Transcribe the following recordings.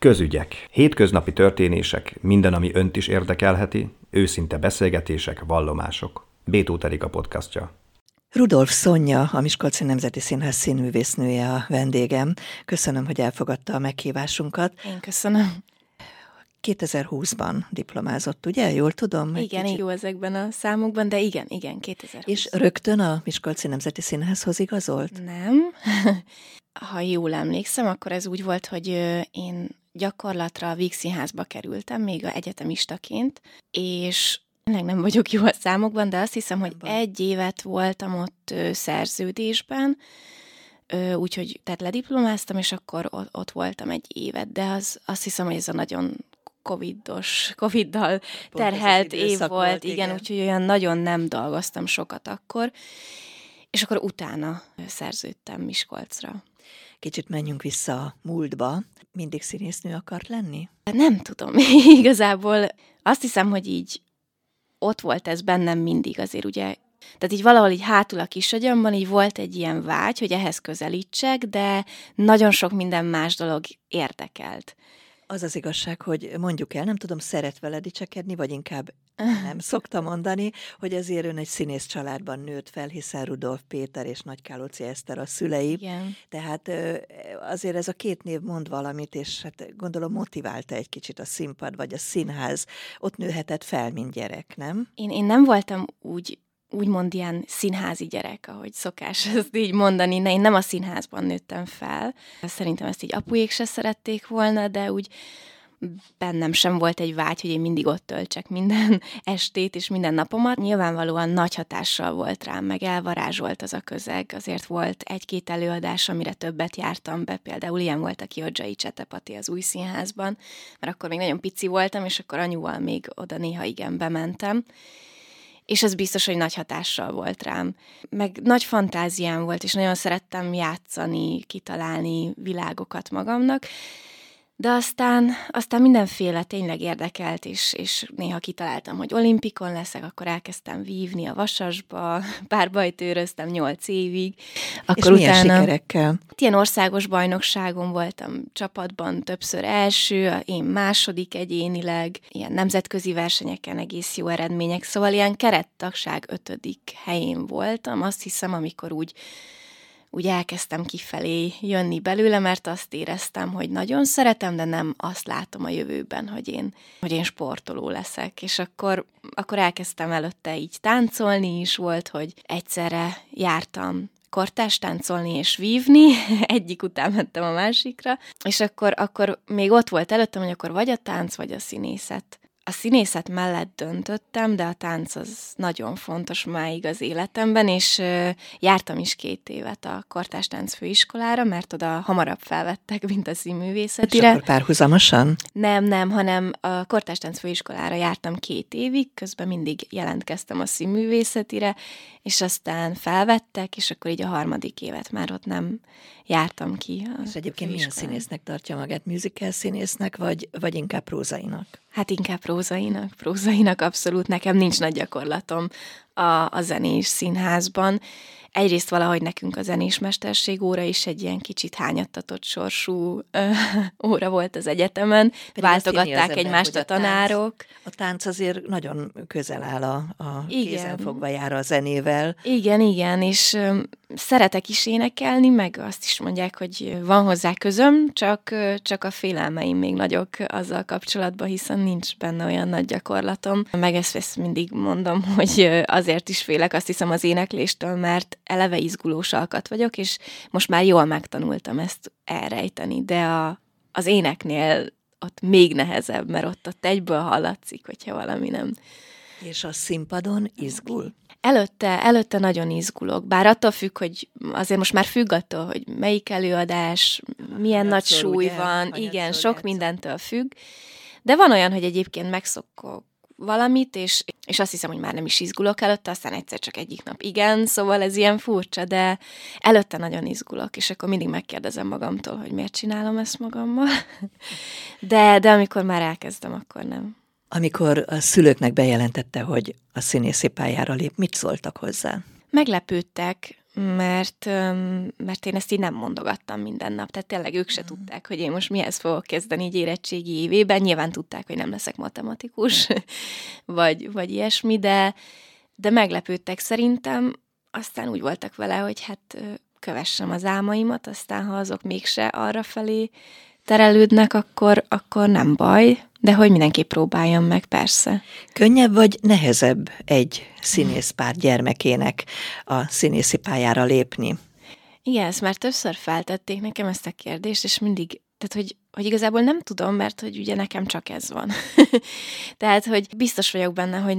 Közügyek. Hétköznapi történések, minden, ami önt is érdekelheti, őszinte beszélgetések, vallomások. Bétó a podcastja. Rudolf Szonya, a Miskolci Nemzeti Színház színművésznője a vendégem. Köszönöm, hogy elfogadta a meghívásunkat. Én köszönöm. 2020-ban diplomázott, ugye? Jól tudom? Igen, kicsit... jó ezekben a számokban, de igen, igen, 2020. És rögtön a Miskolci Nemzeti Színházhoz igazolt? Nem. ha jól emlékszem, akkor ez úgy volt, hogy én gyakorlatra a Víg Színházba kerültem, még a egyetemistaként, és tényleg nem vagyok jó a számokban, de azt hiszem, hogy egy évet voltam ott szerződésben, úgyhogy tehát lediplomáztam, és akkor ott voltam egy évet, de az, azt hiszem, hogy ez a nagyon covidos, coviddal terhelt év volt, volt igen, igen, úgyhogy olyan nagyon nem dolgoztam sokat akkor, és akkor utána szerződtem Miskolcra. Kicsit menjünk vissza a múltba. Mindig színésznő akart lenni? Nem tudom. Igazából azt hiszem, hogy így ott volt ez bennem mindig azért ugye tehát így valahol így hátul a kisagyamban így volt egy ilyen vágy, hogy ehhez közelítsek, de nagyon sok minden más dolog érdekelt. Az az igazság, hogy mondjuk el, nem tudom, szeret vele dicsekedni, vagy inkább nem szokta mondani, hogy azért ön egy színész családban nőtt fel, hiszen Rudolf Péter és Nagy Kálóci Eszter a szülei. Igen. Tehát azért ez a két név mond valamit, és hát gondolom motiválta egy kicsit a színpad, vagy a színház. Ott nőhetett fel, mint gyerek, nem? Én, én nem voltam úgy úgymond ilyen színházi gyerek, ahogy szokás ezt így mondani. Ne, én nem a színházban nőttem fel. Szerintem ezt így apujék se szerették volna, de úgy bennem sem volt egy vágy, hogy én mindig ott töltsek minden estét és minden napomat. Nyilvánvalóan nagy hatással volt rám, meg elvarázsolt az a közeg. Azért volt egy-két előadás, amire többet jártam be. Például ilyen volt a Kiodzsai Csetepati az új színházban, mert akkor még nagyon pici voltam, és akkor anyuval még oda néha igen bementem és ez biztos, hogy nagy hatással volt rám. Meg nagy fantáziám volt, és nagyon szerettem játszani, kitalálni világokat magamnak, de aztán, aztán mindenféle tényleg érdekelt, és, és néha kitaláltam, hogy olimpikon leszek, akkor elkezdtem vívni a vasasba, párbajtőröztem nyolc évig. Akkor és milyen utána, sikerekkel? Ilyen országos bajnokságon voltam csapatban többször első, én második egyénileg, ilyen nemzetközi versenyeken egész jó eredmények, szóval ilyen kerettagság ötödik helyén voltam, azt hiszem, amikor úgy úgy elkezdtem kifelé jönni belőle, mert azt éreztem, hogy nagyon szeretem, de nem azt látom a jövőben, hogy én, hogy én sportoló leszek. És akkor, akkor elkezdtem előtte így táncolni is volt, hogy egyszerre jártam kortás táncolni és vívni, egyik után mentem a másikra, és akkor, akkor még ott volt előttem, hogy akkor vagy a tánc, vagy a színészet a színészet mellett döntöttem, de a tánc az nagyon fontos máig az életemben, és jártam is két évet a Kortás Tánc főiskolára, mert oda hamarabb felvettek, mint a színművészetire. És akkor párhuzamosan? Nem, nem, hanem a Kortás Tánc főiskolára jártam két évig, közben mindig jelentkeztem a színművészetire, és aztán felvettek, és akkor így a harmadik évet már ott nem jártam ki. És egyébként milyen színésznek tartja magát? Musical színésznek, vagy, vagy inkább prózainak? Hát inkább prózainak. Prózainak abszolút. Nekem nincs nagy gyakorlatom a, a zenés színházban egyrészt valahogy nekünk a zenésmesterség óra is egy ilyen kicsit hányattatott sorsú ö, óra volt az egyetemen. Pedig Váltogatták egymást a, a tanárok. Tánc, a tánc azért nagyon közel áll a, a kézenfogva jár a zenével. Igen, igen, és ö, szeretek is énekelni, meg azt is mondják, hogy van hozzá közöm, csak, csak a félelmeim még nagyok azzal kapcsolatban, hiszen nincs benne olyan nagy gyakorlatom. Meg ezt, ezt mindig mondom, hogy azért is félek, azt hiszem az énekléstől, mert eleve izgulós alkat vagyok, és most már jól megtanultam ezt elrejteni, de a, az éneknél ott még nehezebb, mert ott, ott egyből hallatszik, hogyha valami nem. És a színpadon izgul? Előtte, előtte nagyon izgulok, bár attól függ, hogy azért most már függ attól, hogy melyik előadás, milyen nagy súly ugye? van, igen, sok játszol. mindentől függ, de van olyan, hogy egyébként megszokok valamit, és, és azt hiszem, hogy már nem is izgulok előtte, aztán egyszer csak egyik nap igen, szóval ez ilyen furcsa, de előtte nagyon izgulok, és akkor mindig megkérdezem magamtól, hogy miért csinálom ezt magammal. De, de amikor már elkezdem, akkor nem. Amikor a szülőknek bejelentette, hogy a színészi pályára lép, mit szóltak hozzá? Meglepődtek, mert, mert én ezt így nem mondogattam minden nap. Tehát tényleg ők se mm. tudták, hogy én most mihez fogok kezdeni egy érettségi évében. Nyilván tudták, hogy nem leszek matematikus, vagy, vagy ilyesmi, de, de meglepődtek szerintem. Aztán úgy voltak vele, hogy hát kövessem az álmaimat, aztán ha azok mégse arra felé terelődnek, akkor, akkor nem baj, de hogy mindenképp próbáljam meg, persze. Könnyebb vagy nehezebb egy színészpár gyermekének a színészi pályára lépni? Igen, ezt már többször feltették nekem ezt a kérdést, és mindig, tehát hogy, hogy igazából nem tudom, mert hogy ugye nekem csak ez van. tehát, hogy biztos vagyok benne, hogy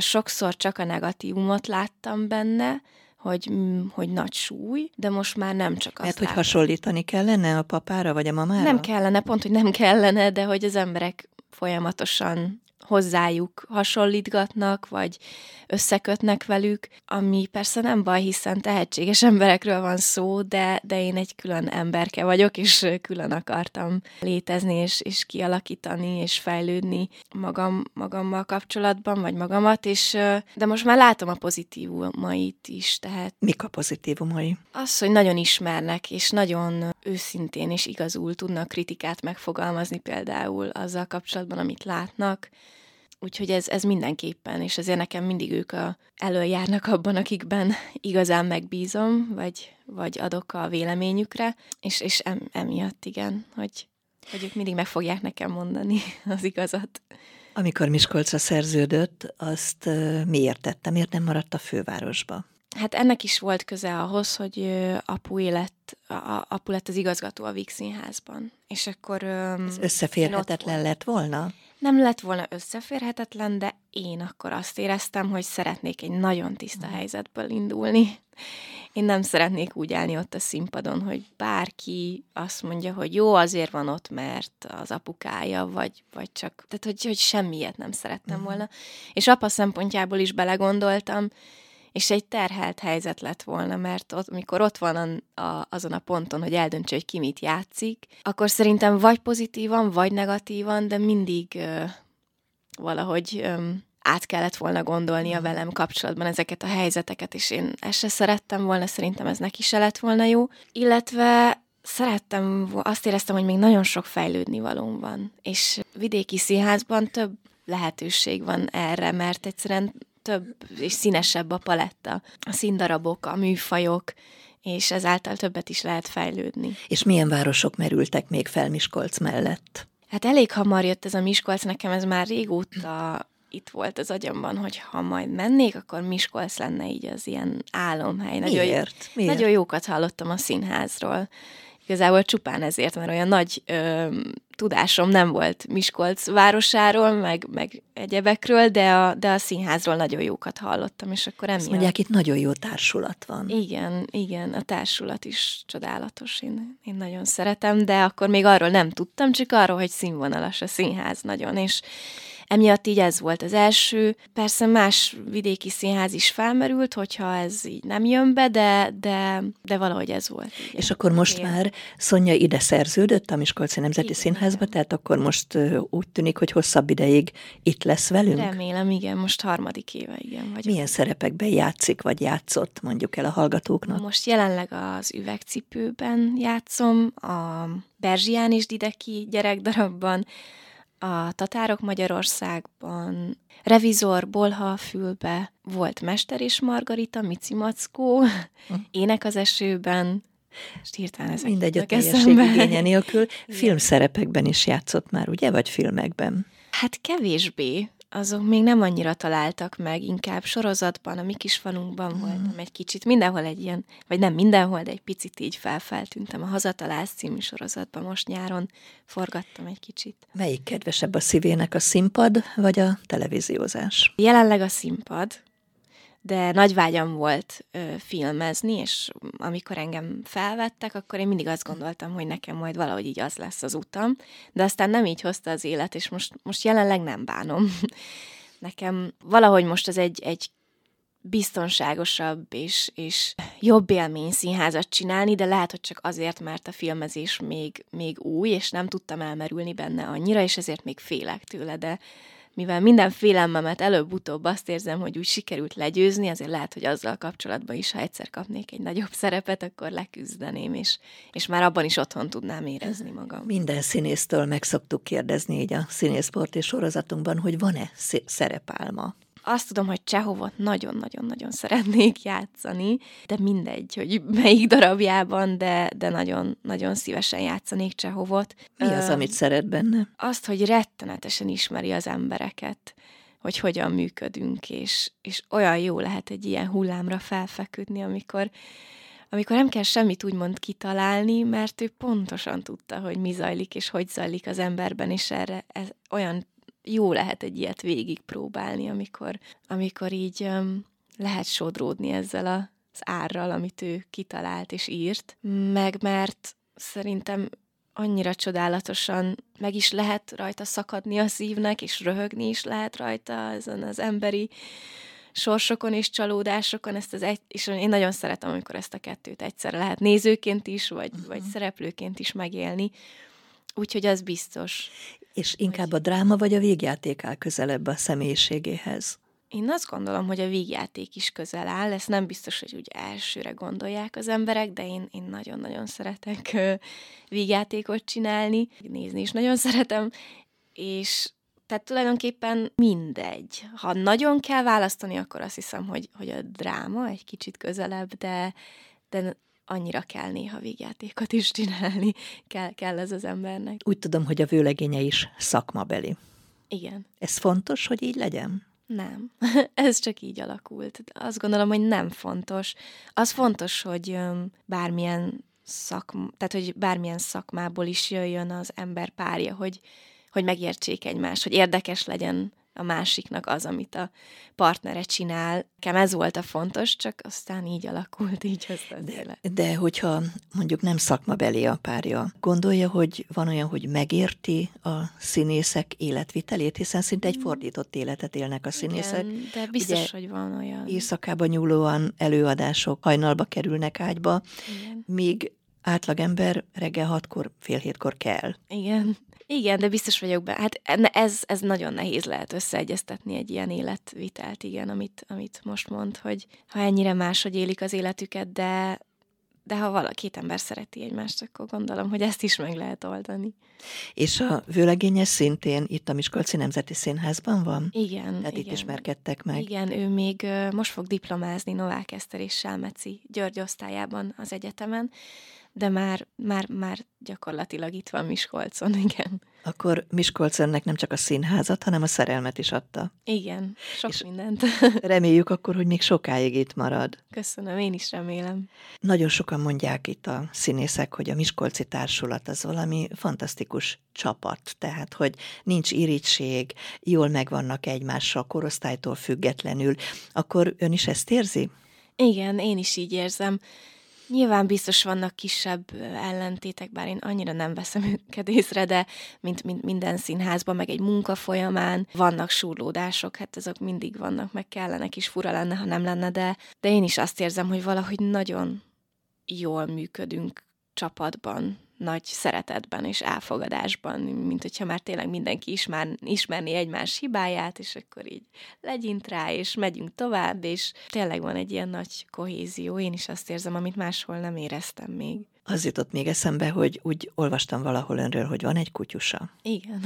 sokszor csak a negatívumot láttam benne, hogy, mm, hogy nagy súly, de most már nem csak azt Mert hogy hasonlítani kellene a papára vagy a mamára? Nem kellene, pont, hogy nem kellene, de hogy az emberek folyamatosan hozzájuk hasonlítgatnak, vagy összekötnek velük, ami persze nem baj, hiszen tehetséges emberekről van szó, de, de én egy külön emberke vagyok, és külön akartam létezni, és, és kialakítani, és fejlődni magam, magammal kapcsolatban, vagy magamat, és de most már látom a pozitívumait is, tehát... Mik a pozitívumai? Az, hogy nagyon ismernek, és nagyon őszintén és igazul tudnak kritikát megfogalmazni például azzal kapcsolatban, amit látnak, Úgyhogy ez, ez mindenképpen, és azért nekem mindig ők a, előjárnak abban, akikben igazán megbízom, vagy, vagy adok a véleményükre, és, és em, emiatt igen, hogy, hogy ők mindig meg fogják nekem mondani az igazat. Amikor Miskolcra szerződött, azt miért tette? Miért nem maradt a fővárosba? Hát ennek is volt köze ahhoz, hogy apu lett, apu lett az igazgató a Víg Színházban. És akkor... Ez összeférhetetlen lett volna? Nem lett volna összeférhetetlen, de én akkor azt éreztem, hogy szeretnék egy nagyon tiszta helyzetből indulni. Én nem szeretnék úgy állni ott a színpadon, hogy bárki azt mondja, hogy jó, azért van ott, mert az apukája, vagy, vagy csak, tehát hogy, hogy semmiet nem szerettem mhm. volna. És apa szempontjából is belegondoltam, és egy terhelt helyzet lett volna, mert ott, amikor ott van a, a, azon a ponton, hogy eldöntse, hogy ki mit játszik, akkor szerintem vagy pozitívan, vagy negatívan, de mindig ö, valahogy ö, át kellett volna gondolnia velem kapcsolatban ezeket a helyzeteket, és én ezt se szerettem volna, szerintem ez neki se lett volna jó. Illetve szerettem, azt éreztem, hogy még nagyon sok fejlődni valóm van, és vidéki színházban több lehetőség van erre, mert egyszerűen több és színesebb a paletta, a színdarabok, a műfajok, és ezáltal többet is lehet fejlődni. És milyen városok merültek még fel Miskolc mellett? Hát elég hamar jött ez a Miskolc, nekem ez már régóta itt volt az agyamban, hogy ha majd mennék, akkor Miskolc lenne így az ilyen álomhely. Nagyon, Miért? Miért? Nagyon jókat hallottam a színházról. Igazából csupán ezért, mert olyan nagy ö, tudásom nem volt Miskolc városáról, meg, meg egyebekről, de a, de a színházról nagyon jókat hallottam, és akkor emiatt... Azt mondják, itt nagyon jó társulat van. Igen, igen, a társulat is csodálatos, én, én nagyon szeretem, de akkor még arról nem tudtam, csak arról, hogy színvonalas a színház nagyon, és Emiatt így ez volt az első. Persze más vidéki színház is felmerült, hogyha ez így nem jön be, de, de, de valahogy ez volt. Igen. És akkor most igen. már Szonya ide szerződött a Miskolci Nemzeti igen, Színházba, igen. tehát akkor most úgy tűnik, hogy hosszabb ideig itt lesz velünk? Remélem, igen, most harmadik éve, igen. Vagy Milyen szerepekben játszik, vagy játszott, mondjuk el a hallgatóknak? Most jelenleg az üvegcipőben játszom, a Berzsián is Dideki gyerekdarabban, a Tatárok Magyarországban, Revizor, Bolha fülbe, volt Mester és Margarita, Mici Mackó, hm. Ének az esőben, és hirtelen ezek Mindegy a teljesség igénye nélkül. Filmszerepekben is játszott már, ugye? Vagy filmekben? Hát kevésbé azok még nem annyira találtak meg, inkább sorozatban, a mi kis falunkban mm. voltam egy kicsit, mindenhol egy ilyen, vagy nem mindenhol, de egy picit így felfeltűntem a Hazatalás című sorozatban most nyáron forgattam egy kicsit. Melyik kedvesebb a szívének, a színpad vagy a televíziózás? Jelenleg a színpad, de nagy vágyam volt ö, filmezni, és amikor engem felvettek, akkor én mindig azt gondoltam, hogy nekem majd valahogy így az lesz az utam, de aztán nem így hozta az élet, és most, most jelenleg nem bánom. nekem valahogy most az egy, egy biztonságosabb és, és jobb élmény színházat csinálni, de lehet, hogy csak azért, mert a filmezés még, még új, és nem tudtam elmerülni benne annyira, és ezért még félek tőle, de mivel minden félelmemet előbb-utóbb azt érzem, hogy úgy sikerült legyőzni, azért lehet, hogy azzal kapcsolatban is, ha egyszer kapnék egy nagyobb szerepet, akkor leküzdeném, és, és már abban is otthon tudnám érezni magam. Minden színésztől meg szoktuk kérdezni így a színészport és sorozatunkban, hogy van-e szerepálma? Azt tudom, hogy Csehovot nagyon-nagyon-nagyon szeretnék játszani, de mindegy, hogy melyik darabjában, de, de nagyon, nagyon szívesen játszanék Csehovot. Mi az, amit szeret benne? Azt, hogy rettenetesen ismeri az embereket, hogy hogyan működünk, és, és olyan jó lehet egy ilyen hullámra felfeküdni, amikor, amikor nem kell semmit úgymond kitalálni, mert ő pontosan tudta, hogy mi zajlik, és hogy zajlik az emberben, és erre ez olyan jó lehet egy ilyet végigpróbálni, amikor, amikor így um, lehet sodródni ezzel a, az árral, amit ő kitalált és írt, meg mert szerintem annyira csodálatosan meg is lehet rajta szakadni a szívnek, és röhögni is lehet rajta ezen az emberi sorsokon és csalódásokon, ezt az egy, és én nagyon szeretem, amikor ezt a kettőt egyszerre lehet nézőként is, vagy, uh-huh. vagy szereplőként is megélni. Úgyhogy az biztos. És inkább a dráma vagy a végjáték áll közelebb a személyiségéhez? Én azt gondolom, hogy a vígjáték is közel áll, ezt nem biztos, hogy úgy elsőre gondolják az emberek, de én, én nagyon-nagyon szeretek vígjátékot csinálni, nézni is nagyon szeretem, és tehát tulajdonképpen mindegy. Ha nagyon kell választani, akkor azt hiszem, hogy, hogy a dráma egy kicsit közelebb, de, de annyira kell néha végjátékot is csinálni, kell, kell ez az embernek. Úgy tudom, hogy a vőlegénye is szakmabeli. Igen. Ez fontos, hogy így legyen? Nem. ez csak így alakult. Azt gondolom, hogy nem fontos. Az fontos, hogy bármilyen szakma, tehát hogy bármilyen szakmából is jöjjön az ember párja, hogy, hogy megértsék egymást, hogy érdekes legyen a másiknak az, amit a partnere csinál. Nekem ez volt a fontos, csak aztán így alakult, így az de, de hogyha mondjuk nem szakmabeli a párja, gondolja, hogy van olyan, hogy megérti a színészek életvitelét, hiszen szinte egy mm. fordított életet élnek a színészek. Igen, de biztos, Ugye, hogy van olyan. Éjszakában nyúlóan előadások hajnalba kerülnek ágyba, Igen. míg átlagember reggel hatkor, fél hétkor kell. Igen. Igen, de biztos vagyok be. Hát ez, ez nagyon nehéz lehet összeegyeztetni egy ilyen életvitelt, igen, amit, amit most mond, hogy ha ennyire máshogy élik az életüket, de, de ha valaki két ember szereti egymást, akkor gondolom, hogy ezt is meg lehet oldani. És a vőlegényes szintén itt a Miskolci Nemzeti Színházban van? Igen. Tehát igen. itt ismerkedtek meg? Igen, ő még most fog diplomázni Novák Eszter és Selmeci György osztályában az egyetemen, de már, már, már gyakorlatilag itt van Miskolcon, igen. Akkor Miskolc ennek nem csak a színházat, hanem a szerelmet is adta. Igen, sok És mindent. reméljük akkor, hogy még sokáig itt marad. Köszönöm, én is remélem. Nagyon sokan mondják itt a színészek, hogy a Miskolci Társulat az valami fantasztikus csapat, tehát, hogy nincs irítség, jól megvannak egymással, korosztálytól függetlenül. Akkor ön is ezt érzi? Igen, én is így érzem. Nyilván biztos vannak kisebb ellentétek, bár én annyira nem veszem őket észre, de mint, mint minden színházban, meg egy munka folyamán vannak súrlódások, hát azok mindig vannak, meg kellene is fura lenne, ha nem lenne, de, de én is azt érzem, hogy valahogy nagyon jól működünk csapatban, nagy szeretetben és elfogadásban, mint hogyha már tényleg mindenki ismer, ismerni egymás hibáját, és akkor így legyint rá, és megyünk tovább, és tényleg van egy ilyen nagy kohézió. Én is azt érzem, amit máshol nem éreztem még. Az jutott még eszembe, hogy úgy olvastam valahol önről, hogy van egy kutyusa. Igen.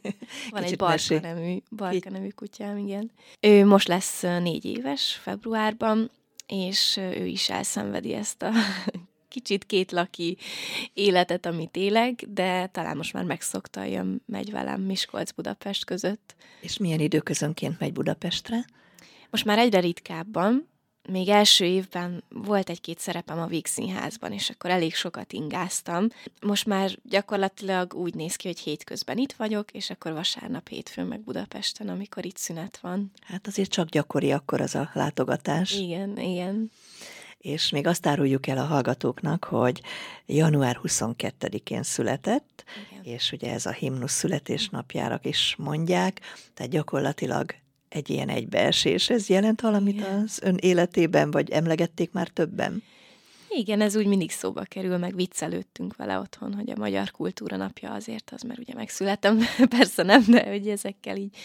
van egy Barka nevű, Barka nevű kutyám, igen. Ő most lesz négy éves februárban, és ő is elszenvedi ezt a kicsit kétlaki életet, amit élek, de talán most már megszokta, jön, megy velem Miskolc-Budapest között. És milyen időközönként megy Budapestre? Most már egyre ritkábban, még első évben volt egy-két szerepem a Vígszínházban, és akkor elég sokat ingáztam. Most már gyakorlatilag úgy néz ki, hogy hétközben itt vagyok, és akkor vasárnap hétfőn meg Budapesten, amikor itt szünet van. Hát azért csak gyakori akkor az a látogatás. Igen, igen és még azt áruljuk el a hallgatóknak, hogy január 22-én született, Igen. és ugye ez a himnusz születésnapjára is mondják, tehát gyakorlatilag egy ilyen egybeesés. Ez jelent valamit Igen. az ön életében, vagy emlegették már többen? Igen, ez úgy mindig szóba kerül, meg viccelődtünk vele otthon, hogy a Magyar Kultúra Napja azért az, mert ugye megszületem, persze nem, de hogy ezekkel így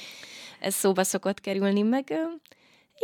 ez szóba szokott kerülni, meg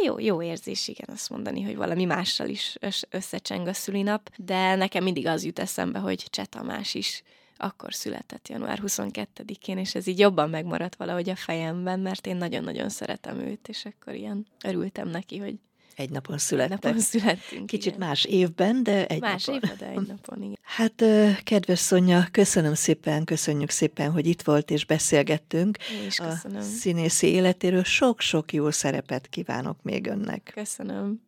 jó, jó érzés, igen, azt mondani, hogy valami mással is összecseng a szülinap, de nekem mindig az jut eszembe, hogy Cseh Tamás is akkor született január 22-én, és ez így jobban megmaradt valahogy a fejemben, mert én nagyon-nagyon szeretem őt, és akkor ilyen örültem neki, hogy egy napon születtek. Egy napon születtünk. Kicsit igen. más évben, de egy más napon. Más évben, de egy napon, igen. Hát, kedves Szonya, köszönöm szépen, köszönjük szépen, hogy itt volt és beszélgettünk. Én is köszönöm. A színészi életéről sok-sok jó szerepet kívánok még önnek. Köszönöm.